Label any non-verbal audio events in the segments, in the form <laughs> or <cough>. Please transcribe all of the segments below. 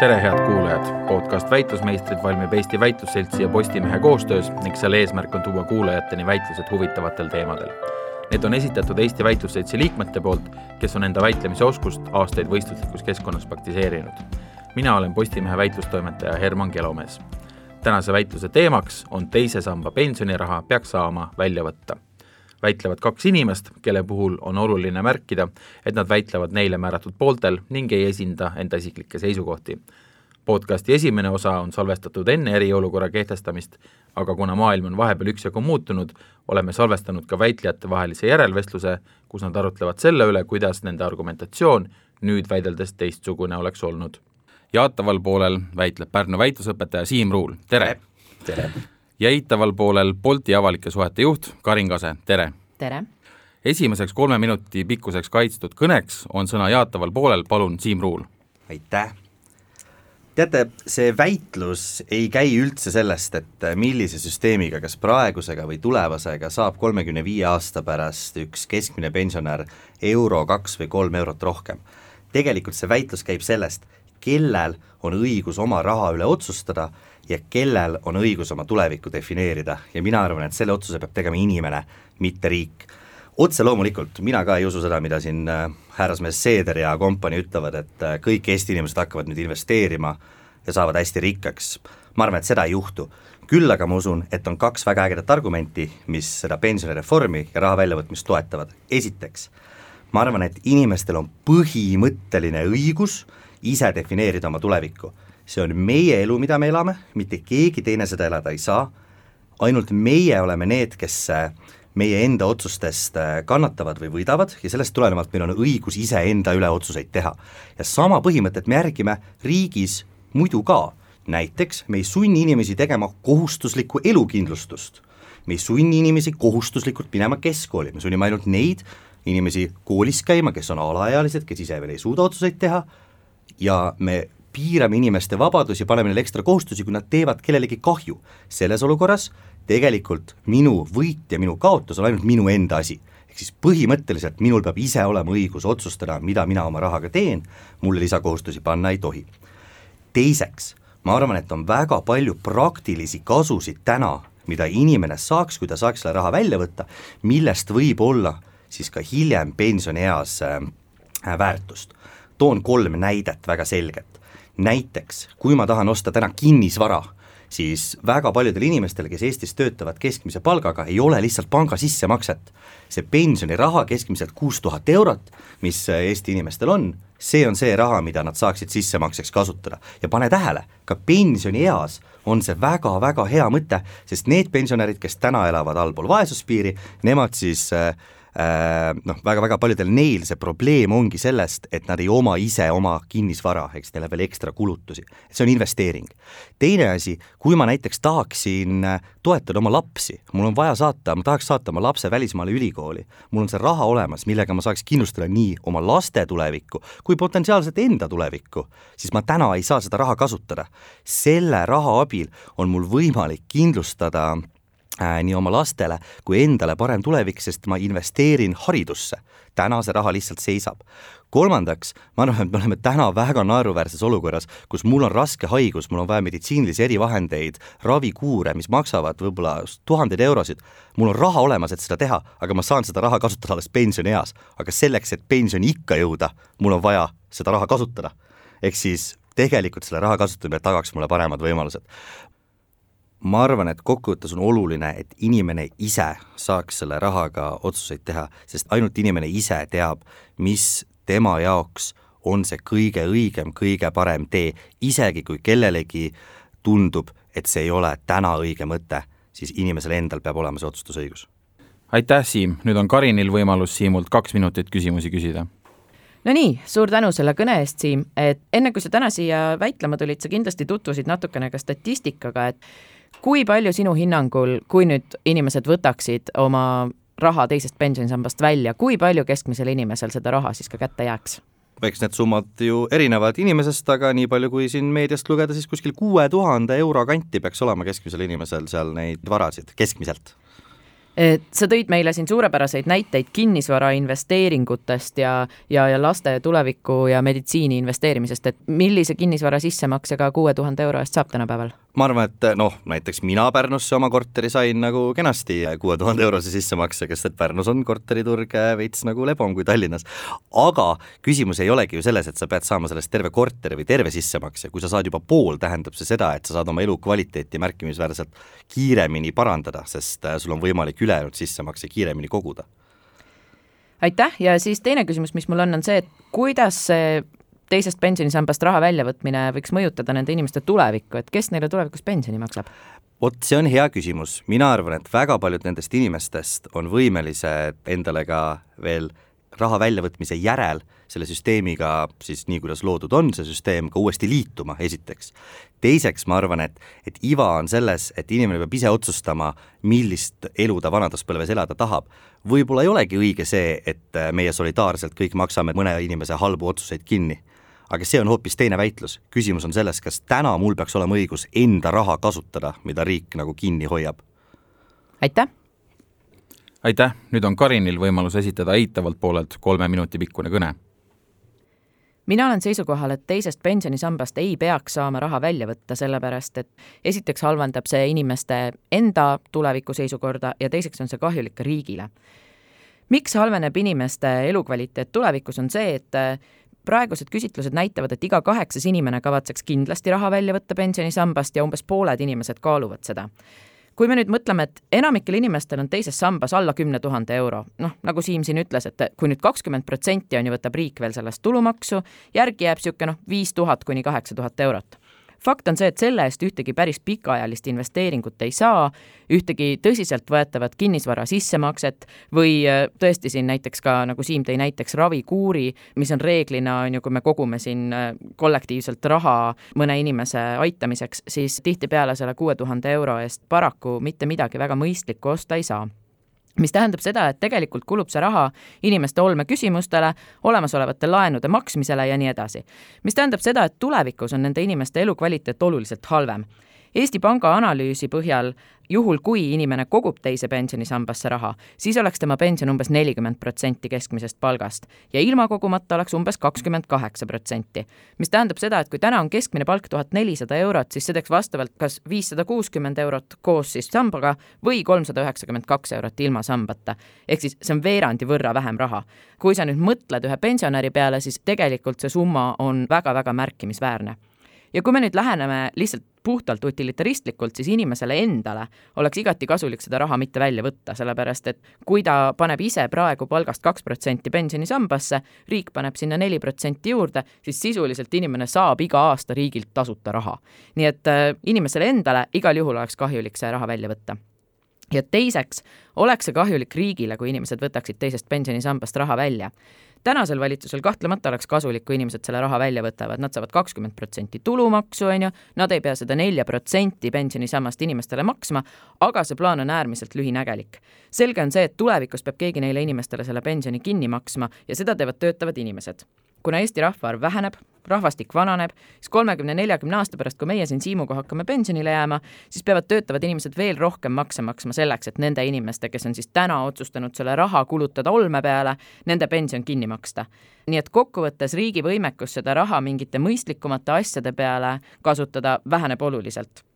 tere, head kuulajad! podcast Väitlusmeistrid valmib Eesti Väitlusseltsi ja Postimehe koostöös ning selle eesmärk on tuua kuulajateni väitlused huvitavatel teemadel. Need on esitatud Eesti Väitlusseltsi liikmete poolt, kes on enda väitlemise oskust aastaid võistluslikus keskkonnas praktiseerinud. mina olen Postimehe väitlustoimetaja Herman Kelomees. tänase väitluse teemaks on teise samba pensioniraha peaks saama välja võtta väitlevad kaks inimest, kelle puhul on oluline märkida, et nad väitlevad neile määratud pooltel ning ei esinda enda isiklikke seisukohti. podcasti esimene osa on salvestatud enne eriolukorra kehtestamist, aga kuna maailm on vahepeal üksjagu muutunud, oleme salvestanud ka väitlejate vahelise järelvestluse, kus nad arutlevad selle üle, kuidas nende argumentatsioon nüüd väideldes teistsugune oleks olnud. jaataval poolel väitleb Pärnu väitlusõpetaja Siim Ruul, tere! tere! Ja eitaval poolel Bolti avalike suhete juht Karin Kase, tere! tere! esimeseks kolme minuti pikkuseks kaitstud kõneks on sõna jaataval poolel, palun, Siim Ruul. aitäh! teate, see väitlus ei käi üldse sellest, et millise süsteemiga, kas praegusega või tulevasega, saab kolmekümne viie aasta pärast üks keskmine pensionär euro, kaks või kolm eurot rohkem. tegelikult see väitlus käib sellest, kellel on õigus oma raha üle otsustada ja kellel on õigus oma tulevikku defineerida ja mina arvan, et selle otsuse peab tegema inimene, mitte riik. otse loomulikult, mina ka ei usu seda, mida siin äh, härrasmees Seeder ja kompanii ütlevad, et äh, kõik Eesti inimesed hakkavad nüüd investeerima ja saavad hästi rikkaks. ma arvan, et seda ei juhtu. küll aga ma usun, et on kaks väga ägedat argumenti, mis seda pensionireformi ja raha väljavõtmist toetavad. esiteks, ma arvan, et inimestel on põhimõtteline õigus ise defineerida oma tulevikku see on meie elu, mida me elame, mitte keegi teine seda elada ei saa, ainult meie oleme need, kes äh, meie enda otsustest äh, kannatavad või võidavad ja sellest tulenevalt meil on õigus iseenda üle otsuseid teha. ja sama põhimõtet me järgime riigis muidu ka, näiteks me ei sunni inimesi tegema kohustuslikku elukindlustust, me ei sunni inimesi kohustuslikult minema keskkooli, me sunnime ainult neid inimesi koolis käima, kes on alaealised, kes ise veel ei suuda otsuseid teha, ja me piirame inimeste vabadusi, paneme neile ekstra kohustusi, kui nad teevad kellelegi kahju. selles olukorras tegelikult minu võit ja minu kaotus on ainult minu enda asi. ehk siis põhimõtteliselt minul peab ise olema õigus otsustada, mida mina oma rahaga teen, mulle lisakohustusi panna ei tohi. teiseks, ma arvan, et on väga palju praktilisi kasusid täna, mida inimene saaks, kui ta saaks selle raha välja võtta, millest võib olla siis ka hiljem pensionieas äh, väärtust. toon kolm näidet väga selgelt näiteks kui ma tahan osta täna kinnisvara, siis väga paljudel inimestel, kes Eestis töötavad keskmise palgaga, ei ole lihtsalt panga sissemakset. see pensioniraha, keskmiselt kuus tuhat eurot, mis Eesti inimestel on, see on see raha, mida nad saaksid sissemakseks kasutada. ja pane tähele, ka pensionieas on see väga-väga hea mõte, sest need pensionärid, kes täna elavad allpool vaesuspiiri, nemad siis äh, noh, väga-väga paljudel neil see probleem ongi sellest, et nad ei oma ise oma kinnisvara, eks neil on veel ekstra kulutusi, see on investeering. teine asi, kui ma näiteks tahaksin äh, toetada oma lapsi, mul on vaja saata, ma tahaks saata oma lapse välismaale ülikooli, mul on see raha olemas, millega ma saaks kindlustada nii oma laste tulevikku kui potentsiaalselt enda tulevikku, siis ma täna ei saa seda raha kasutada. selle raha abil on mul võimalik kindlustada äh, nii oma lastele kui endale parem tulevik, sest ma investeerin haridusse. täna see raha lihtsalt seisab. kolmandaks, ma arvan, et me oleme täna väga naeruväärses olukorras, kus mul on raske haigus, mul on vaja meditsiinilisi erivahendeid, ravikuure, mis maksavad võib-olla tuhandeid eurosid, mul on raha olemas, et seda teha, aga ma saan seda raha kasutada alles pensionieas. aga selleks, et pensioniikka jõuda, mul on vaja seda raha kasutada. ehk siis tegelikult selle raha kasutamine tagaks mulle paremad võimalused ma arvan, et kokkuvõttes on oluline, et inimene ise saaks selle rahaga otsuseid teha, sest ainult inimene ise teab, mis tema jaoks on see kõige õigem, kõige parem tee, isegi kui kellelegi tundub, et see ei ole täna õige mõte, siis inimesel endal peab olema see otsustusõigus. aitäh, Siim, nüüd on Karinil võimalus Siimult kaks minutit küsimusi küsida. No nii, suur tänu selle kõne eest, Siim, et enne kui sa täna siia väitlema tulid, sa kindlasti tutvusid natukene ka statistikaga, et kui palju sinu hinnangul, kui nüüd inimesed võtaksid oma raha teisest pensionisambast välja, kui palju keskmisel inimesel seda raha siis ka kätte jääks? eks need summad ju erinevad inimesest, aga nii palju, kui siin meediast lugeda, siis kuskil kuue tuhande euro kanti peaks olema keskmisel inimesel seal neid varasid, keskmiselt sa tõid meile siin suurepäraseid näiteid kinnisvara investeeringutest ja, ja, ja laste tuleviku ja meditsiini investeerimisest, et millise kinnisvara sissemaksega kuue tuhande euro eest saab tänapäeval? Ma arvan, et noh, näiteks mina Pärnusse oma korteri sain nagu kenasti kuue tuhande eurose sissemaksega, sest et Pärnus on korteriturg veits nagu lebam kui Tallinnas. aga küsimus ei olegi ju selles, et sa pead saama sellest terve korteri või terve sissemakse, kui sa saad juba pool, tähendab see seda, et sa saad oma elukvaliteeti märkimisväärselt kiiremini parandada, sest sul on võimalik ülejäänud sissemakse kiiremini koguda. aitäh ja siis teine küsimus, mis mul on, on see, et kuidas see teisest pensionisambast raha väljavõtmine võiks mõjutada nende inimeste tulevikku, et kes neile tulevikus pensioni maksab? vot see on hea küsimus, mina arvan, et väga paljud nendest inimestest on võimelised endale ka veel raha väljavõtmise järel selle süsteemiga siis nii, kuidas loodud on, see süsteem ka uuesti liituma, esiteks. teiseks ma arvan, et, et iva on selles, et inimene peab ise otsustama, millist elu ta vanaduspõlves elada tahab. võib-olla ei olegi õige see, et meie solidaarselt kõik maksame mõne inimese halbu otsuseid kinni. Aga see on hoopis teine väitlus, küsimus on selles, kas täna mul peaks olema õigus enda raha kasutada, mida riik nagu kinni hoiab. aitäh! aitäh, nüüd on Karinil võimalus esitada eitavalt poolelt kolme minuti pikkune kõne. mina olen seisukohal, et teisest pensionisambast ei peaks saama raha välja võtta, sellepärast et esiteks halvendab see inimeste enda tuleviku seisukorda ja teiseks on see kahjulik ka riigile. miks halveneb inimeste elukvaliteet tulevikus, on see, et praegused küsitlused näitavad, et iga kaheksas inimene kavatseks kindlasti raha välja võtta pensionisambast ja umbes pooled inimesed kaaluvad seda. Kui me nüüd mõtleme, et enamikel inimestel on teises sambas alla kümne tuhande euro, noh, nagu Siim siin ütles, et kui nüüd kakskümmend protsenti on ju, võtab riik veel sellest tulumaksu, järgi jääb niisugune noh, viis tuhat kuni kaheksa tuhat eurot fakt on see, et selle eest ühtegi päris pikaajalist investeeringut ei saa, ühtegi tõsiseltvõetavat kinnisvara sissemakset või äh, tõesti siin näiteks ka, nagu Siim tõi näiteks ravikuuri, mis on reeglina, on ju, kui me kogume siin äh, kollektiivselt raha mõne inimese aitamiseks, siis tihtipeale selle kuue tuhande euro eest paraku mitte midagi väga mõistlikku osta ei saa mis tähendab seda, et tegelikult kulub see raha inimeste olmeküsimustele, olemasolevate laenude maksmisele ja nii edasi. mis tähendab seda, et tulevikus on nende inimeste elukvaliteet oluliselt halvem Eesti Panga analüüsi põhjal juhul, kui inimene kogub teise pensionisambasse raha, siis oleks tema pension umbes nelikümmend protsenti keskmisest palgast ja ilma kogumata oleks umbes kakskümmend kaheksa protsenti. mis tähendab seda, et kui täna on keskmine palk tuhat nelisada eurot, siis see teeks vastavalt kas viissada kuuskümmend eurot koos siis sambaga või kolmsada üheksakümmend kaks eurot ilma sambata. ehk siis see on veerandi võrra vähem raha. kui sa nüüd mõtled ühe pensionäri peale, siis tegelikult see summa on väga-väga märkimisväärne ja kui me nüüd läheneme lihtsalt puhtalt utilitaristlikult, siis inimesele endale oleks igati kasulik seda raha mitte välja võtta, sellepärast et kui ta paneb ise praegu palgast kaks protsenti pensionisambasse, riik paneb sinna neli protsenti juurde, siis sisuliselt inimene saab iga aasta riigilt tasuta raha. nii et äh, inimesele endale igal juhul oleks kahjulik see raha välja võtta ja teiseks oleks see kahjulik riigile, kui inimesed võtaksid teisest pensionisambast raha välja tänasel valitsusel kahtlemata oleks kasulik, kui inimesed selle raha välja võtavad, nad saavad kakskümmend protsenti tulumaksu, on ju, nad ei pea seda nelja protsenti pensionisammast inimestele maksma, aga see plaan on äärmiselt lühinägelik. selge on see, et tulevikus peab keegi neile inimestele selle pensioni kinni maksma ja seda teevad töötavad inimesed kuna Eesti rahvaarv väheneb, rahvastik vananeb, siis kolmekümne, neljakümne aasta pärast, kui meie siin Siimuga hakkame pensionile jääma, siis peavad töötavad inimesed veel rohkem makse maksma selleks, et nende inimeste, kes on siis täna otsustanud selle raha kulutada olme peale, nende pension kinni maksta. nii et kokkuvõttes riigi võimekus seda raha mingite mõistlikumate asjade peale kasutada väheneb oluliselt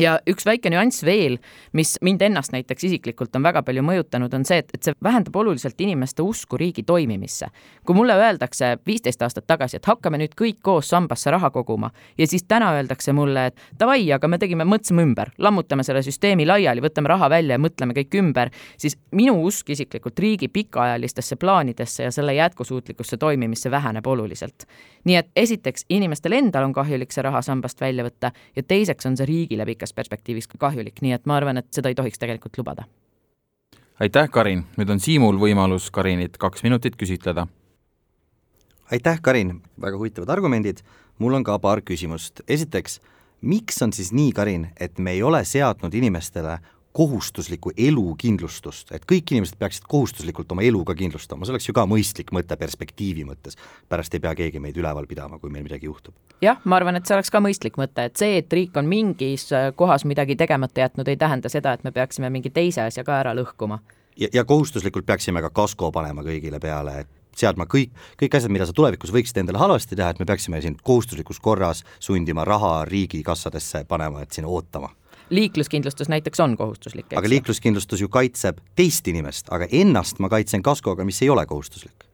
ja üks väike nüanss veel, mis mind ennast näiteks isiklikult on väga palju mõjutanud, on see, et, et see vähendab oluliselt inimeste usku riigi toimimisse. kui mulle öeldakse viisteist aastat tagasi, et hakkame nüüd kõik koos sambasse raha koguma ja siis täna öeldakse mulle, et davai, aga me tegime, mõtlesime ümber, lammutame selle süsteemi laiali, võtame raha välja ja mõtleme kõik ümber, siis minu usk isiklikult riigi pikaajalistesse plaanidesse ja selle jätkusuutlikkusse toimimisse väheneb oluliselt. nii et esiteks, inimestel endal on kahjulik see raha sambast välja võtta ja teiseks on see riigile pikas pikas perspektiivis ka kahjulik, nii et ma arvan, et seda ei tohiks tegelikult lubada. aitäh, Karin, nüüd on Siimul võimalus Karinit kaks minutit küsitleda. aitäh, Karin, väga huvitavad argumendid, mul on ka paar küsimust, esiteks, miks on siis nii, Karin, et me ei ole seadnud inimestele kohustuslikku elukindlustust, et kõik inimesed peaksid kohustuslikult oma elu ka kindlustama, see oleks ju ka mõistlik mõte perspektiivi mõttes. pärast ei pea keegi meid üleval pidama, kui meil midagi juhtub. jah, ma arvan, et see oleks ka mõistlik mõte, et see, et riik on mingis äh, kohas midagi tegemata jätnud, ei tähenda seda, et me peaksime mingi teise asja ka ära lõhkuma. ja, ja kohustuslikult peaksime ka kasko panema kõigile peale, et seadma kõik, kõik asjad, mida sa tulevikus võiksid endale halvasti teha, et me peaksime siin kohustuslikus korras sundima raha riigikassadesse panema, et siin ootama liikluskindlustus näiteks on kohustuslik, aga liikluskindlustus ju kaitseb teist inimest, aga ennast ma kaitsen kaskoga, mis ei ole kohustuslik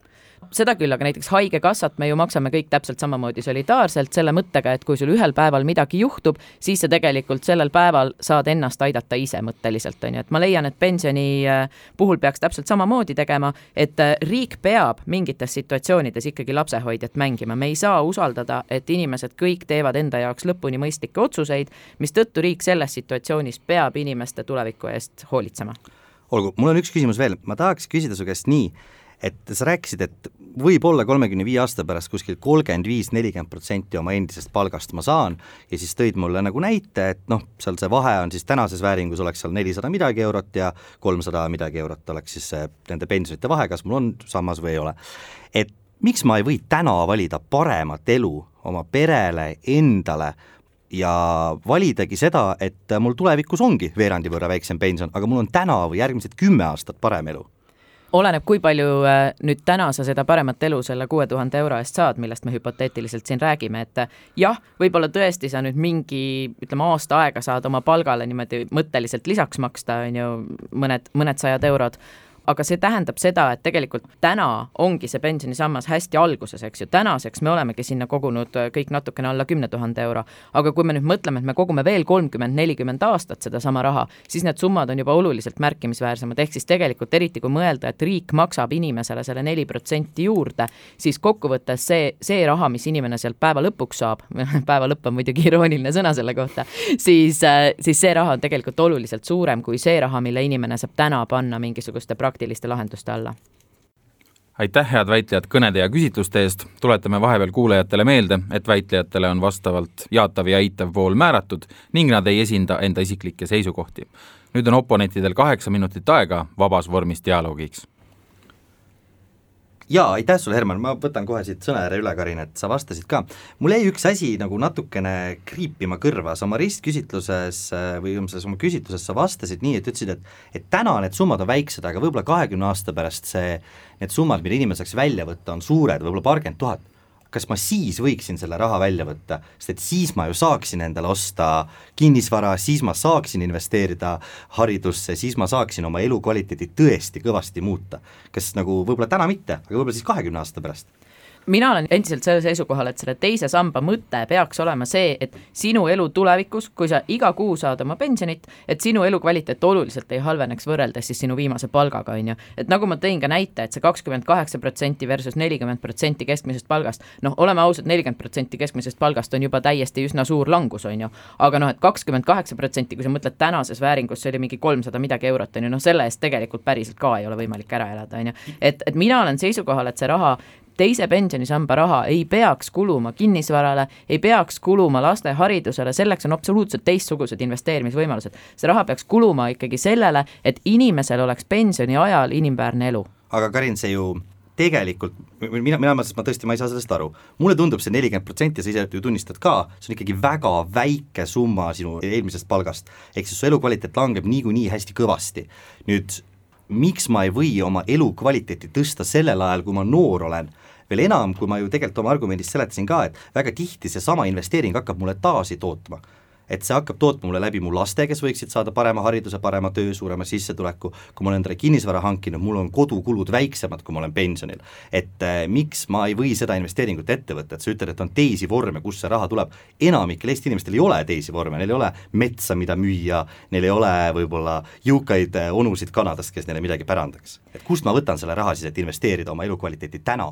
seda küll, aga näiteks Haigekassat me ju maksame kõik täpselt samamoodi solidaarselt selle mõttega, et kui sul ühel päeval midagi juhtub, siis sa tegelikult sellel päeval saad ennast aidata ise mõtteliselt, on ju, et ma leian, et pensioni äh, puhul peaks täpselt samamoodi tegema, et äh, riik peab mingites situatsioonides ikkagi lapsehoidjat mängima, me ei saa usaldada, et inimesed kõik teevad enda jaoks lõpuni mõistlikke otsuseid, mistõttu riik selles situatsioonis peab inimeste tuleviku eest hoolitsema. olgu, mul on üks küsimus veel, ma tahaks küsida su käest nii, et sa rääkisid, et võib-olla kolmekümne viie aasta pärast kuskil kolmkümmend viis, nelikümmend protsenti oma endisest palgast ma saan ja siis tõid mulle nagu näite, et noh, seal see vahe on siis tänases vääringus oleks seal nelisada midagi eurot ja kolmsada midagi eurot oleks siis see nende pensionite vahe, kas mul on sammas või ei ole. et miks ma ei või täna valida paremat elu oma perele, endale, ja validagi seda, et mul tulevikus ongi veerandi võrra väiksem pension, aga mul on täna või järgmised kümme aastat parem elu oleneb, kui palju äh, nüüd täna sa seda paremat elu selle kuue tuhande euro eest saad, millest me hüpoteetiliselt siin räägime, et äh, jah, võib-olla tõesti sa nüüd mingi, ütleme aasta aega saad oma palgale niimoodi mõtteliselt lisaks maksta, on ju, mõned, mõned sajad eurod aga see tähendab seda, et tegelikult täna ongi see pensionisammas hästi alguses, eks ju, tänaseks me olemegi sinna kogunud äh, kõik natukene alla kümne tuhande euro. aga kui me nüüd mõtleme, et me kogume veel kolmkümmend, nelikümmend aastat sedasama raha, siis need summad on juba oluliselt märkimisväärsemad, ehk siis tegelikult eriti kui mõelda, et riik maksab inimesele selle neli protsenti juurde, siis kokkuvõttes see, see raha, mis inimene sealt päeva lõpuks saab <laughs> päeva lõpp on muidugi irooniline sõna selle kohta, <laughs> siis, äh, siis see raha on tegelikult oluliselt suurem kui see raha, mille inimene saab täna panna mingisuguste praktiliste praktiliste lahenduste alla. Aitäh, head väitlejad, kõnede ja küsitluste eest, tuletame vahepeal kuulajatele meelde, et väitlejatele on vastavalt jaatav ja eitav pool määratud ning nad ei esinda enda isiklikke seisukohti. nüüd on oponentidel kaheksa minutit aega vabas vormis dialoogiks jaa, aitäh sulle, Herman, ma võtan kohe siit sõnajärje üle, Karin, et sa vastasid ka. mul jäi üks asi nagu natukene kriipima kõrva, sa oma ristküsitluses või selles oma küsitluses sa vastasid nii, et ütlesid, et et täna need summad on väiksed, aga võib-olla kahekümne aasta pärast see, need summad, mida inimene saaks välja võtta, on suured, võib-olla paarkümmend tuhat kas ma siis võiksin selle raha välja võtta, sest et siis ma ju saaksin endale osta kinnisvara, siis ma saaksin investeerida haridusse, siis ma saaksin oma elukvaliteedi tõesti kõvasti muuta. kas nagu võib-olla täna mitte, aga võib-olla siis kahekümne aasta pärast mina olen endiselt sellel seisukohal, et selle teise samba mõte peaks olema see, et sinu elu tulevikus, kui sa iga kuu saad oma pensionit, et sinu elukvaliteet oluliselt ei halveneks võrreldes siis sinu viimase palgaga, on ju. et nagu ma tõin ka näite, et see kakskümmend kaheksa protsenti versus nelikümmend protsenti keskmisest palgast, noh, oleme ausad, nelikümmend protsenti keskmisest palgast on juba täiesti üsna suur langus, on ju. aga noh, et kakskümmend kaheksa protsenti, kui sa mõtled tänases vääringus, see oli mingi kolmsada midagi eurot, on ju, noh, selle eest tegelikult päriselt ka ei ole võimalik ära elada, on ju. et, et mina olen seisukohal, et see raha teise pensionisamba raha ei peaks kuluma kinnisvarale, ei peaks kuluma laste haridusele, selleks on absoluutselt teistsugused investeerimisvõimalused. see raha peaks kuluma ikkagi sellele, et inimesel oleks pensioni ajal inimväärne elu. aga Karin, see ju tegelikult, mina, mina, ma tõesti, ma ei saa sellest aru. mulle tundub see nelikümmend protsenti, sa ise ju tunnistad ka, see on ikkagi väga väike summa sinu eelmisest palgast. ehk siis su elukvaliteet langeb niikuinii hästi kõvasti. nüüd miks ma ei või oma elukvaliteeti tõsta sellel ajal, kui ma noor olen veel enam, kui ma ju tegelikult oma argumendis seletasin ka, et väga tihti seesama investeering hakkab mulle taasi tootma et see hakkab tootma mulle läbi mu laste, kes võiksid saada parema hariduse, parema töö, suurema sissetuleku, kui ma olen endale kinnisvara hankinud, mul on kodukulud väiksemad, kui ma olen pensionil. et äh, miks ma ei või seda investeeringut ette võtta, et sa ütled, et on teisi vorme, kust see raha tuleb, enamikel Eesti inimestel ei ole teisi vorme, neil ei ole metsa, mida müüa, neil ei ole võib-olla jõukaid äh, onusid Kanadast, kes neile midagi pärandaks. et kust ma võtan selle raha siis, et investeerida oma elukvaliteeti täna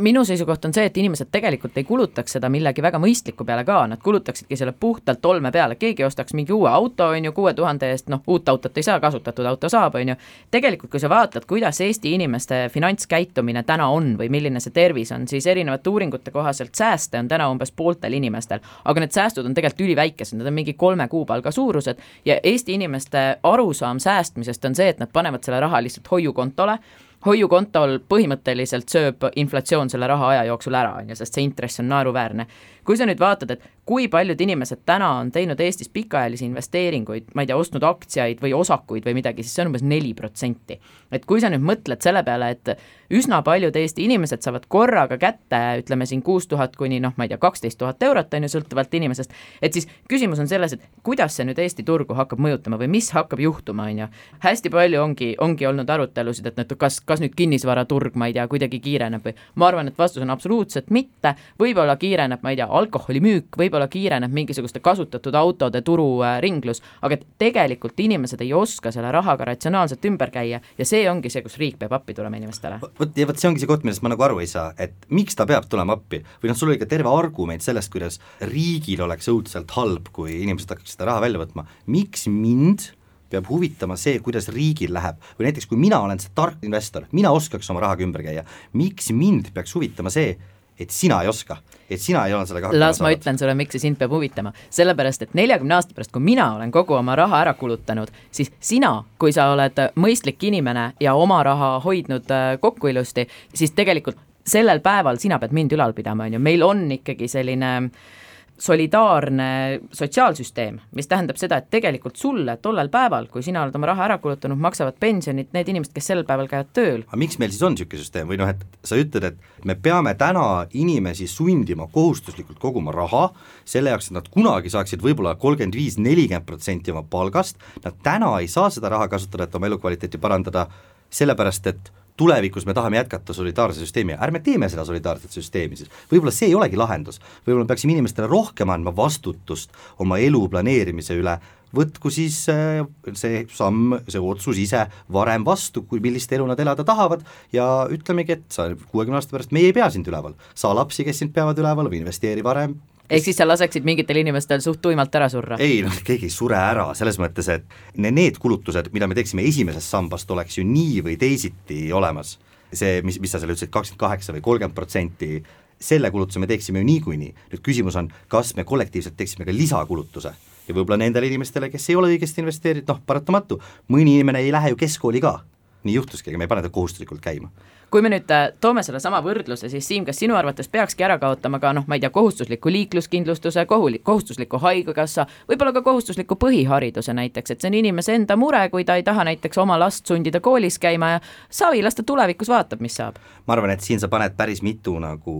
minu seisukoht on see, et inimesed tegelikult ei kulutaks seda millegi väga mõistliku peale ka, nad kulutaksidki selle puhtalt olme peale, keegi ostaks mingi uue auto, on ju, kuue tuhande eest, noh, uut autot ei saa, kasutatud auto saab, on ju. tegelikult, kui sa vaatad, kuidas Eesti inimeste finantskäitumine täna on või milline see tervis on, siis erinevate uuringute kohaselt sääste on täna umbes pooltel inimestel, aga need säästud on tegelikult üliväikesed, need on mingi kolme kuupalga suurused ja Eesti inimeste arusaam säästmisest on see, et nad panevad selle raha lihtsalt hoiukontole hoiukontol põhimõtteliselt sööb inflatsioon selle raha aja jooksul ära, on ju, sest see intress on naeruväärne. Kui sa nüüd vaatad, et kui paljud inimesed täna on teinud Eestis pikaajalisi investeeringuid, ma ei tea, ostnud aktsiaid või osakuid või midagi, siis see on umbes neli protsenti. et kui sa nüüd mõtled selle peale, et üsna paljud Eesti inimesed saavad korraga kätte, ütleme siin kuus tuhat kuni noh, ma ei tea, kaksteist tuhat eurot, on ju, sõltuvalt inimesest, et siis küsimus on selles, et kuidas see nüüd Eesti turgu hakkab mõjutama või mis hakkab juhtuma, on ju. hästi palju ongi, ongi olnud arutelusid, et nüüd kas, kas nüüd kinnisvaraturg, ma ei tea, kuidagi kiireneb või ma arvan, et vastus on absoluutselt mitte, võib-olla kiireneb, ma ei tea, alkoholimüük, võib-olla kiireneb mingisuguste kasutatud autode turu äh, ringlus, aga tegelikult inimesed ei oska selle rahaga ratsionaalselt ümber käia ja see ongi see, kus riik peab appi tulema inimestele. vot ja vot see ongi see koht, millest ma nagu aru ei saa, et miks ta peab tulema appi? Või noh, sul oli ka terve argument sellest, kuidas riigil oleks õudselt halb, kui inimesed hakkaks seda raha välja võtma, miks mind peab huvitama see, kuidas riigil läheb? Või näiteks kui mina olen see tark investor, mina oskaks oma rahaga ümber käia, miks mind peaks huvitama see, et sina ei oska, et sina ei ole sellega hakkama las ma ütlen sulle, miks see sind peab huvitama. sellepärast, et neljakümne aasta pärast, kui mina olen kogu oma raha ära kulutanud, siis sina, kui sa oled mõistlik inimene ja oma raha hoidnud äh, kokku ilusti, siis tegelikult sellel päeval sina pead mind ülal pidama, on ju, meil on ikkagi selline äh, solidaarne sotsiaalsüsteem, mis tähendab seda, et tegelikult sulle tollel päeval, kui sina oled oma raha ära kulutanud, maksavad pensionit need inimesed, kes sel päeval käivad tööl. aga miks meil siis on niisugune süsteem või noh, et sa ütled, et me peame täna inimesi sundima kohustuslikult koguma raha, selle jaoks, et nad kunagi saaksid võib-olla kolmkümmend viis, nelikümmend protsenti oma palgast, nad täna ei saa seda raha kasutada, et oma elukvaliteeti parandada, sellepärast et tulevikus me tahame jätkata solidaarse süsteemi, ärme teeme seda solidaarset süsteemi siis, võib-olla see ei olegi lahendus, võib-olla me peaksime inimestele rohkem andma vastutust oma elu planeerimise üle, võtku siis äh, see samm, see otsus ise varem vastu, kui millist elu nad elada tahavad. Ja ütlemegi, et sa kuuekümne aasta pärast, meie ei pea sind üleval, saa lapsi, kes sind peavad üleval investeeri varem, ehk siis sa laseksid mingitel inimestel suht tuimalt ära surra? ei noh, keegi ei sure ära, selles mõttes, et need kulutused, mida me teeksime esimesest sambast, oleks ju nii või teisiti olemas. see, mis, mis sa seal ütlesid, kakskümmend kaheksa või kolmkümmend protsenti, selle kulutuse me teeksime ju niikuinii, nüüd küsimus on, kas me kollektiivselt teeksime ka lisakulutuse ja võib-olla nendele inimestele, kes ei ole õigesti investeerinud, noh paratamatu, mõni inimene ei lähe ju keskkooli ka, nii juhtuski, ega me ei pane ta kohustuslikult käima kui me nüüd äh, toome sellesama võrdluse, siis Siim, kas sinu arvates peakski ära kaotama ka noh, ma ei tea, kohustusliku liikluskindlustuse, kohustusliku haigekassa, võib-olla ka kohustusliku põhihariduse näiteks, et see on inimese enda mure, kui ta ei taha näiteks oma last sundida koolis käima ja savi, las ta tulevikus vaatab, mis saab. ma arvan, et siin sa paned päris mitu nagu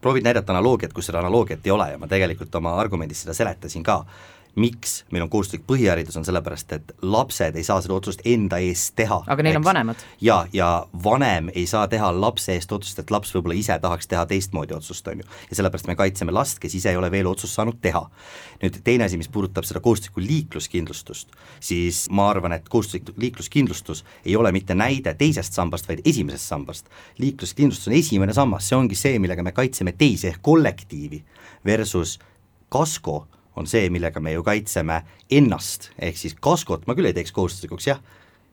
proovid näidata analoogiat, kus seda analoogiat ei ole ja ma tegelikult oma argumendis seda seletasin ka miks meil on kohustuslik põhiharidus, on sellepärast, et lapsed ei saa seda otsust enda eest teha. aga neil eks? on vanemad. ja, ja vanem ei saa teha lapse eest otsust, et laps võib-olla ise tahaks teha teistmoodi otsust, on ju. ja sellepärast me kaitseme last, kes ise ei ole veel otsust saanud teha. nüüd teine asi, mis puudutab seda kohustuslikku liikluskindlustust, siis ma arvan, et kohustuslik liikluskindlustus ei ole mitte näide teisest sambast, vaid esimesest sambast. liikluskindlustus on esimene sammas, see ongi see, millega me kaitseme teisi ehk kollektiivi versus kasko on see, millega me ju kaitseme ennast, ehk siis kaskot ma küll ei teeks kohustuslikuks, jah,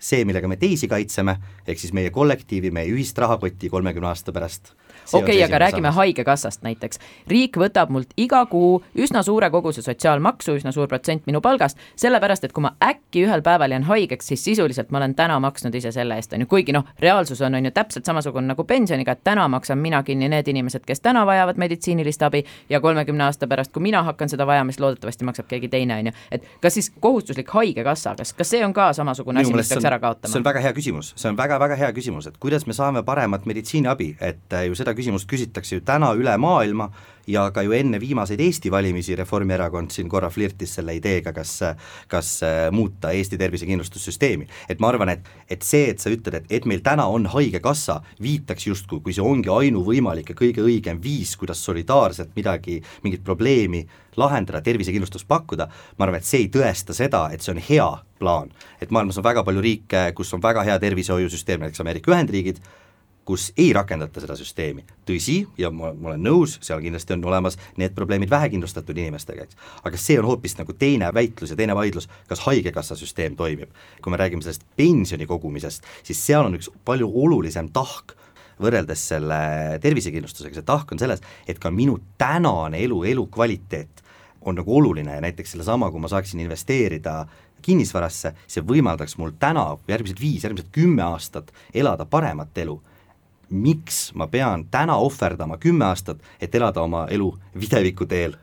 see, millega me teisi kaitseme, ehk siis meie kollektiivi, meie ühist rahakotti kolmekümne aasta pärast okei aga räägime sammas. Haigekassast näiteks. riik võtab mult iga kuu üsna suure koguse sotsiaalmaksu, üsna suur protsent minu palgast, sellepärast et kui ma äkki ühel päeval jään haigeks, siis sisuliselt ma olen täna maksnud ise selle eest, on ju, kuigi noh, reaalsus on, on ju täpselt samasugune nagu pensioniga, et täna maksan mina kinni need inimesed, kes täna vajavad meditsiinilist abi ja kolmekümne aasta pärast, kui mina hakkan seda vajama, siis loodetavasti maksab keegi teine, on ju. et kas siis kohustuslik haigekassa, kas, kas see on ka samasugune asi, mis peaks ära kaotama? see on väga hea küsimus, see on väga-väga hea küsimus, et kuidas me saame paremat meditsiiniabi, et ju seda küsimust küsitakse ju täna üle maailma ja ka ju enne viimaseid Eesti valimisi Reformierakond siin korra flirtis selle ideega, kas kas äh, muuta Eesti tervisekindlustussüsteemi. et ma arvan, et, et see, et sa ütled, et, et meil täna on Haigekassa, viitaks justkui, kui see ongi ainuvõimalik ja kõige õigem viis, kuidas solidaarselt midagi, mingit probleemi lahendada, tervisekindlustust pakkuda, ma arvan, et see ei tõesta seda, et see on hea plaan. et maailmas on väga palju riike, kus on väga hea tervishoiusüsteem, näiteks Ameerika Ühendriigid, kus ei rakendata seda süsteemi. tõsi, ja ma, ma olen nõus, seal kindlasti on olemas need probleemid vähekindlustatud inimestega, eks, aga see on hoopis nagu teine väitlus ja teine vaidlus, kas Haigekassa süsteem toimib. kui me räägime sellest pensioni kogumisest, siis seal on üks palju olulisem tahk, võrreldes selle tervisekindlustusega, see tahk on selles, et ka minu tänane elu, elukvaliteet on nagu oluline ja näiteks sellesama, kui ma saaksin investeerida kinnisvarasse, see võimaldaks mul täna, järgmised viis, järgmised kümme aastat elada paremat elu miks ma pean täna ohverdama kümme aastat, et elada oma elu videviku teel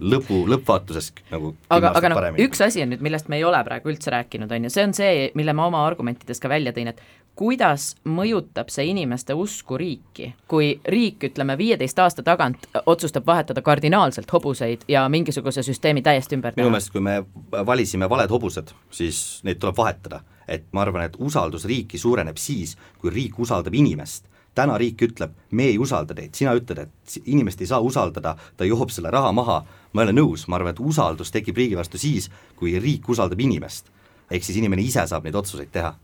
lõpu, lõppvaatuses nagu aga, aga noh, üks asi on nüüd, millest me ei ole praegu üldse rääkinud, on ju, see on see, mille ma oma argumentides ka välja tõin, et kuidas mõjutab see inimeste usku riiki, kui riik, ütleme, viieteist aasta tagant otsustab vahetada kardinaalselt hobuseid ja mingisuguse süsteemi täiesti ümber teha? minu meelest, kui me valisime valed hobused, siis neid tuleb vahetada. et ma arvan, et usaldus riiki suureneb siis, kui riik usaldab inimest täna riik ütleb, me ei usalda teid, sina ütled, et inimest ei saa usaldada, ta joob selle raha maha, ma ei ole nõus, ma arvan, et usaldus tekib riigi vastu siis, kui riik usaldab inimest. ehk siis inimene ise saab neid otsuseid teha.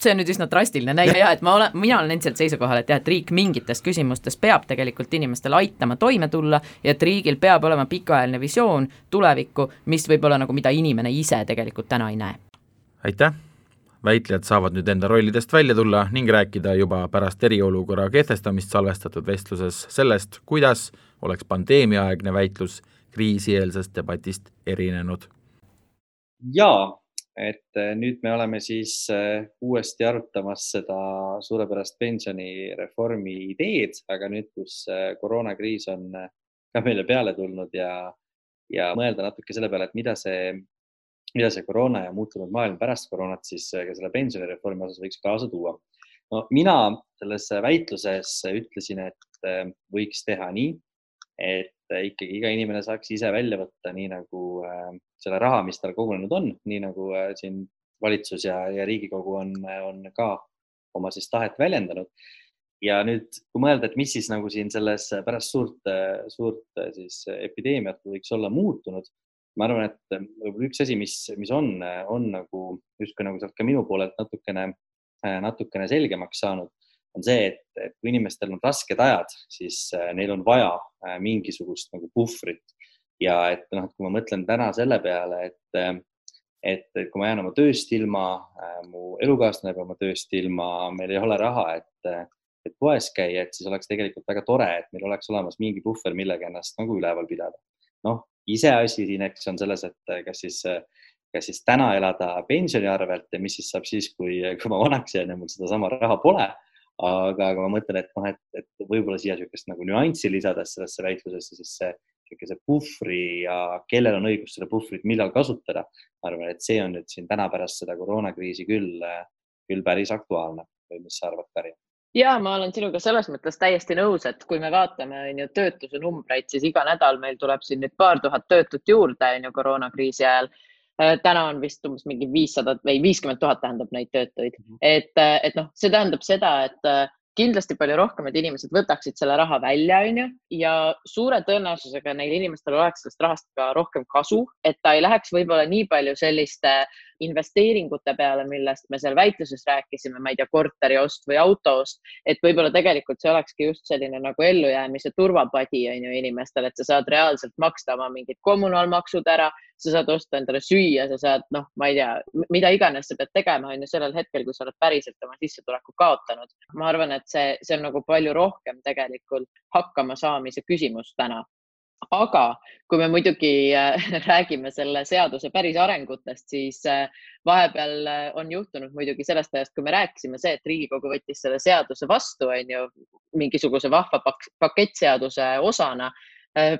See on nüüd üsna drastiline näide jah, et ma olen, mina olen endiselt seisukohal, et jah, et riik mingites küsimustes peab tegelikult inimestel aitama toime tulla ja et riigil peab olema pikaajaline visioon tulevikku, mis võib olla nagu, mida inimene ise tegelikult täna ei näe. aitäh väitlejad saavad nüüd enda rollidest välja tulla ning rääkida juba pärast eriolukorra kehtestamist salvestatud vestluses sellest, kuidas oleks pandeemiaaegne väitlus kriisieelsest debatist erinenud. jaa, et eh, nüüd me oleme siis eh, uuesti arutamas seda suurepärast pensionireformi ideed, aga nüüd, kus eh, koroonakriis on ka meile peale tulnud ja, ja mõelda natuke selle peale, et mida see mida see koroona ja muutunud maailm pärast koroonat siis äh, ka selle pensionireformi osas võiks kaasa tuua. no mina selles väitluses ütlesin, et äh, võiks teha nii, et äh, ikkagi iga inimene saaks ise välja võtta nii nagu selle raha, mis tal kogunenud on, nii nagu siin valitsus ja, ja Riigikogu on, on ka oma siis tahet väljendanud. ja nüüd, kui mõelda, et mis siis nagu siin selles pärast suurt, suurt siis epideemiat võiks olla muutunud ma arvan, et eh, võib-olla üks asi, mis, mis on, on nagu justkui nagu sealt ka minu poolelt natukene, eh, natukene selgemaks saanud, on see, et, et kui inimestel on rasked ajad, siis eh, neil on vaja mingisugust nagu puhvrit ja et noh, et kui ma mõtlen täna selle peale, et et kui ma jään oma tööst ilma, mu elukaaslane jääb oma tööst ilma, meil ei ole raha, et, et poes käia, et siis oleks tegelikult väga tore, et meil oleks olemas mingi puhver, millega ennast nagu üleval pidada. noh, iseasi siin, eks, on selles, et kas siis, kas siis täna elada pensioni arvelt ja mis siis saab siis, kui, kui ma vanaks jään ja mul sedasama raha pole. aga, aga ma mõtlen, et noh, et, et võib-olla siia niisugust nagu nüanssi lisades sellesse väitlusesse, siis see niisuguse puhvri ja kellel on õigus seda puhvrit millal kasutada. ma arvan, et see on nüüd siin täna pärast seda koroonakriisi küll, küll päris aktuaalne või mis sa arvad, Kari? Ja ma olen sinuga selles mõttes täiesti nõus, et kui me vaatame on ju töötuse numbreid, siis iga nädal meil tuleb siin nüüd paar tuhat töötut juurde on ju koroonakriisi ajal. Äh, täna on vist umbes mingi viissada või viiskümmend tuhat tähendab neid töötuid, mhm. et, äh, et noh, see tähendab seda, et äh, kindlasti palju rohkemad inimesed võtaksid selle raha välja, onju, ja suure tõenäosusega neil inimestel oleks sellest rahast ka rohkem kasu, et ta ei läheks võib-olla nii palju selliste investeeringute peale, millest me seal väitluses rääkisime, ma ei tea, korteri ost või auto ost, et võib-olla tegelikult see olekski just selline nagu ellujäämise turvapadi on ju inimestel, et sa saad reaalselt maksta oma mingid kommunaalmaksud ära, sa saad osta endale süüa, sa saad, noh, ma ei tea, mida iganes sa pead tegema, on ju, sellel hetkel, kui sa oled päriselt oma sissetuleku kaotanud. ma arvan, et see, see on nagu palju rohkem tegelikult hakkama saamise küsimus täna aga kui me muidugi äh, <laughs> räägime selle seaduse päris arengutest, siis äh, vahepeal äh, on juhtunud muidugi sellest ajast, kui me rääkisime see, et Riigikogu võttis selle seaduse vastu, on ju, mingisuguse vahva pakettseaduse osana.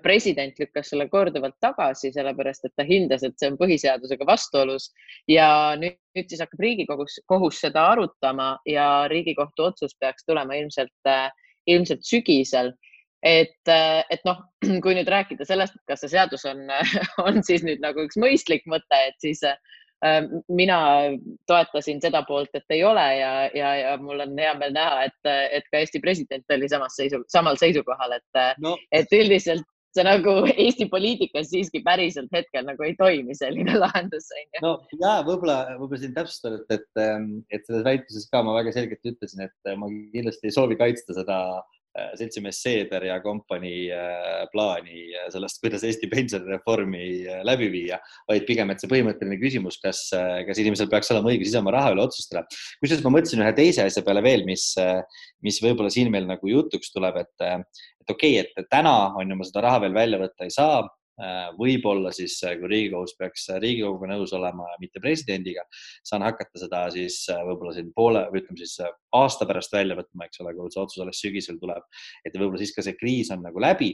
President lükkas selle korduvalt tagasi, sellepärast et ta hindas, et see on põhiseadusega vastuolus. Ja nüüd, nüüd siis hakkab Riigikogus kohus seda arutama ja Riigikohtu otsus peaks tulema ilmselt, ilmselt sügisel. Et, äh, et noh, <clears throat> kui nüüd rääkida sellest, et kas see seadus on, <laughs> on siis nüüd nagu üks mõistlik mõte, et siis äh, mina toetasin seda poolt, et ei ole ja, ja, ja mul on hea meel näha, et, et ka Eesti president oli samas seisu, samal seisukohal, et no., et üldiselt see nagu Eesti poliitikas siiski päriselt hetkel nagu ei toimi selline <laughs> lahendus, onju. no ja võib-olla, võib-olla siin täpsustada, et, et, et selles väitluses ka ma väga selgelt ütlesin, et ma kindlasti ei soovi kaitsta seda Äh, seltsimees Seeder ja kompanii äh, plaani äh, sellest, kuidas Eesti pensionireformi läbi viia, vaid pigem, et see põhimõtteline küsimus, kas, kas inimesel peaks olema õigus ise oma raha üle otsustada. kusjuures ma mõtlesin ühe teise asja peale veel, mis, mis võib-olla siin meil nagu jutuks tuleb, et, et okei okay,, et täna on ju ma seda raha veel välja võtta ei saa Äh, võib-olla siis, äh, kui Riigikohus peaks äh, Riigikoguga nõus olema, mitte presidendiga, saan hakata seda siis võib-olla siin poole ütleme siis aasta pärast välja võtma, eks ole, kui see otsus alles sügisel tuleb. et võib-olla siis ka see kriis on nagu läbi.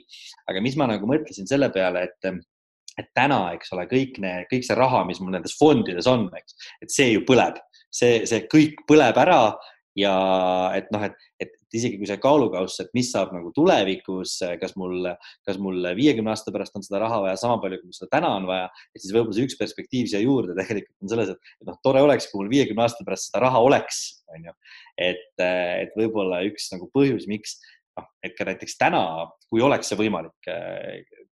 aga mis ma nagu mõtlesin selle peale, et et täna, eks ole, kõik need, kõik see raha, mis mul nendes fondides on, eks, et see ju põleb, see, see kõik põleb ära ja et noh, et, et isegi kui see kaalukauss, et mis saab nagu tulevikus, kas mul, kas mul viiekümne aasta pärast on seda raha vaja sama palju, kui mul seda täna on vaja, et siis võib-olla see üks perspektiiv siia juurde tegelikult on selles, et noh, tore oleks, kui mul viiekümne aasta pärast seda raha oleks, on ju. et, et võib-olla üks nagu põhjus, miks noh, et ka näiteks täna, kui oleks see võimalik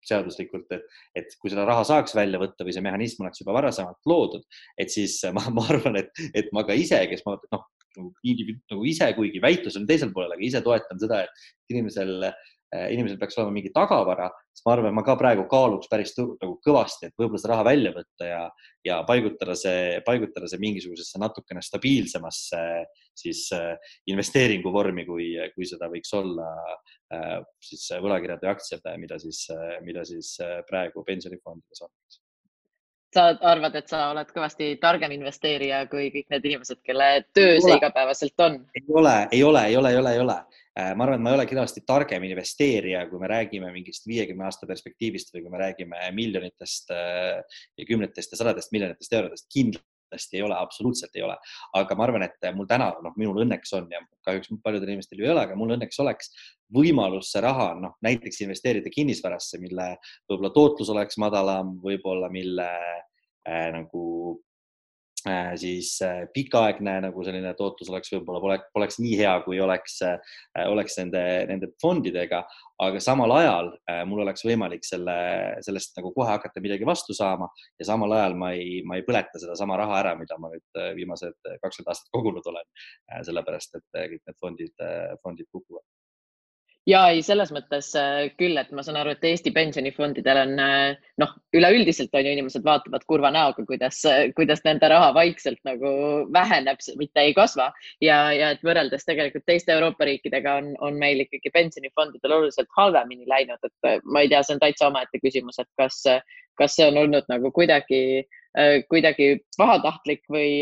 seaduslikult, et, et kui seda raha saaks välja võtta või see mehhanism oleks juba varasemalt loodud, et siis ma, ma arvan, et, et ma ka ise, kes ma noh, nagu indiviid nagu ise, kuigi väitlus on teisel poolel, aga ise toetan seda, et inimesel, äh, inimesel peaks olema mingi tagavara, siis ma arvan, ma ka praegu kaaluks päris nagu kõvasti, et võib-olla seda raha välja võtta ja, ja paigutada see, paigutada see mingisugusesse natukene stabiilsemasse siis äh, investeeringuvormi, kui, kui seda võiks olla äh, siis võlakirjad või aktsiad, mida siis, mida siis praegu pensionifondides on sa arvad, et sa oled kõvasti targem investeerija kui kõik need inimesed, kelle töö see igapäevaselt on? ei ole, ei ole, ei ole, ei ole, ei ole. Äh, ma arvan, et ma ei ole kindlasti targem investeerija, kui me räägime mingist viiekümne aasta perspektiivist või kui me räägime miljonitest äh, ja kümnetest ja sadadest miljonitest eurodest. kindlasti ei ole, absoluutselt ei ole. aga ma arvan, et mul täna, noh, minul õnneks on ja kahjuks paljudel inimestel ju ei ole, aga mul õnneks oleks võimalus see raha, noh, näiteks investeerida kinnisvarasse, mille võib-olla tootlus oleks madalam, võib-olla mille äh, nagu siis äh, pikaaegne nagu selline tootlus oleks võib-olla poleks, poleks nii hea, kui oleks äh,, oleks nende, nende fondidega, aga samal ajal äh, mul oleks võimalik selle, sellest nagu kohe hakata midagi vastu saama ja samal ajal ma ei, ma ei põleta sedasama raha ära, mida ma nüüd äh, viimased kakskümmend aastat kogunud olen äh,. sellepärast, et äh, kõik need fondid äh,, fondid kukuvad ja ei, selles mõttes äh, küll, et ma saan aru, et Eesti pensionifondidel on äh, noh, üleüldiselt on ju inimesed vaatavad kurva näoga, kuidas, äh, kuidas nende raha vaikselt nagu väheneb, mitte ei kasva. Ja, ja et võrreldes tegelikult teiste Euroopa riikidega on, on meil ikkagi pensionifondidel oluliselt halvemini läinud, et ma ei tea, see on täitsa omaette küsimus, et kas, kas see on olnud nagu kuidagi, kuidagi pahatahtlik või,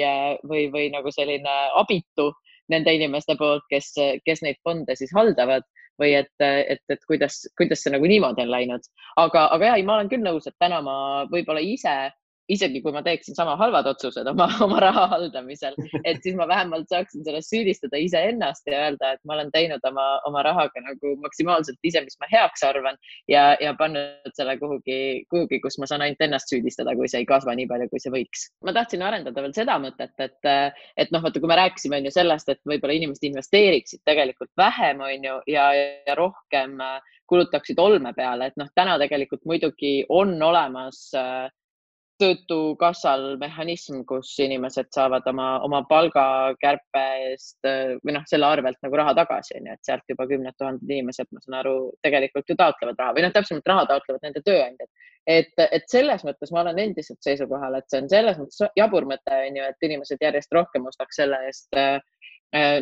või, või nagu selline abitu nende inimeste poolt, kes, kes neid fonde siis haldavad või et, et, et kuidas, kuidas see nagu niimoodi on läinud. aga, aga ja, ei, ma olen küll nõus, et täna ma võib-olla ise isegi kui ma teeksin sama halvad otsused oma, <laughs> oma raha haldamisel, et siis ma vähemalt saaksin sellest süüdistada iseennast ja öelda, et ma olen teinud oma, oma rahaga nagu maksimaalselt ise, mis ma heaks arvan ja, ja pannud selle kuhugi, kuhugi, kus ma saan ainult ennast süüdistada, kui see ei kasva nii palju, kui see võiks. ma tahtsin arendada veel seda mõtet, et, et noh, vaata, kui me rääkisime on ju sellest, et võib-olla inimesed investeeriksid tegelikult vähem, on ju, ja, ja rohkem kulutaksid olme peale, et noh, täna tegelikult muidugi on olemas äh, Töötukassal mehhanism, kus inimesed saavad oma, oma palgakärpe eest või noh, selle arvelt nagu raha tagasi, onju, et sealt juba kümned tuhanded inimesed, ma saan aru, tegelikult ju taotlevad raha või noh, täpsemalt raha taotlevad nende tööandjad. et, et selles mõttes ma olen endiselt seisukohal, et see on selles mõttes jabur mõte, onju, et inimesed järjest rohkem ostaks selle eest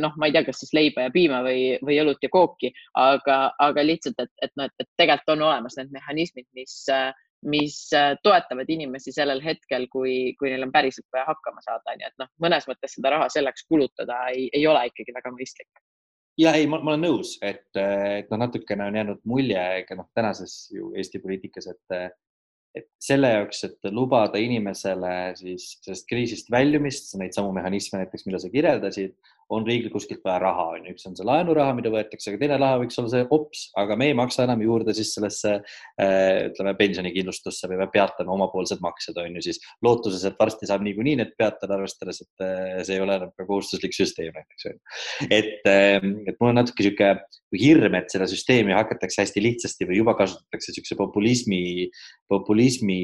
noh, ma ei tea, kas siis leiba ja piima või, või õlut ja kooki, aga, aga lihtsalt, et, et noh, et tegelikult on olemas need mehhanismid, mis mis äh, toetavad inimesi sellel hetkel, kui, kui neil on päriselt vaja hakkama saada, nii et noh, mõnes mõttes seda raha selleks kulutada ei, ei ole ikkagi väga mõistlik. ja ei, ma olen nõus, et, et noh, natukene on jäänud mulje ka noh, tänases ju Eesti poliitikas, et et selle jaoks, et lubada inimesele siis sellest kriisist väljumist, neid samu mehhanisme näiteks, mida sa kirjeldasid, on riigil kuskilt vaja raha, on ju, üks on see laenuraha, mida võetakse, aga teine raha võiks olla see ops, aga me ei maksa enam juurde siis sellesse äh, ütleme pensionikindlustusse või me peatame omapoolsed maksed, on ju siis lootuses, et varsti saab niikuinii need peatada, arvestades, et äh, see ei ole enam ka kohustuslik süsteem näiteks on ju. et, ähm, et mul on natuke sihuke hirm, et seda süsteemi hakatakse hästi lihtsasti või juba kasutatakse niisuguse populismi, populismi,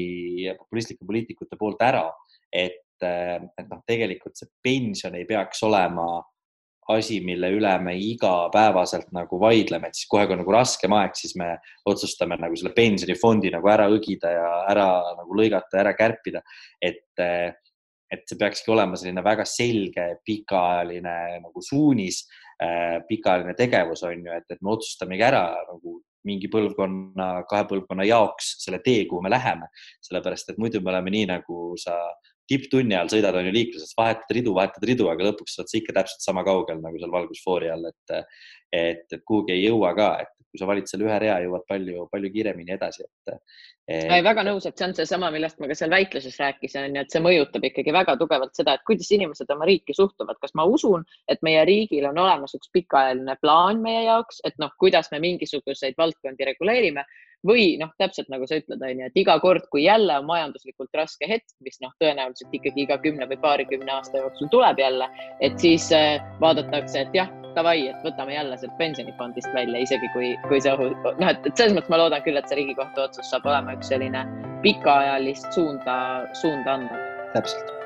populistlike poliitikute poolt ära, et, äh, et noh, tegelikult see pension ei peaks olema asi, mille üle me igapäevaselt nagu vaidleme, et siis kohe, kui on nagu raskem aeg, siis me otsustame nagu selle pensionifondi nagu ära õgida ja ära nagu lõigata, ära kärpida. et, et see peakski olema selline väga selge pikaajaline nagu suunis, pikaajaline tegevus on ju, et, et me otsustamegi ära nagu mingi põlvkonna, kahe põlvkonna jaoks selle tee, kuhu me läheme. sellepärast, et muidu me oleme nii, nagu sa tipptunni ajal sõidad, on ju liikluses, vahetad ridu, vahetad ridu, aga lõpuks oled sa ikka täpselt sama kaugel nagu seal valgusfoori all, et, et, et kuhugi ei jõua ka, et kui sa valid selle ühe rea, jõuad palju, palju kiiremini edasi, et, et.... väga nõus, et see on seesama, millest ma ka seal väitluses rääkisin, on ju, et see mõjutab ikkagi väga tugevalt seda, et kuidas inimesed oma riiki suhtuvad, kas ma usun, et meie riigil on olemas üks pikaajaline plaan meie jaoks, et noh, kuidas me mingisuguseid valdkondi reguleerime või noh, täpselt nagu sa ütled, on ju, et iga kord, kui jälle on majanduslikult raske hetk, mis noh, tõenäoliselt ikkagi iga kümne või paarikümne aasta jooksul tuleb jälle, et siis äh, vaadatakse, et jah, davai, et võtame jälle sealt pensionifondist välja, isegi kui, kui see ohu, noh, et selles mõttes ma loodan küll, et see Riigikohtu otsus saab olema üks selline pikaajalist suunda, suunda anda. täpselt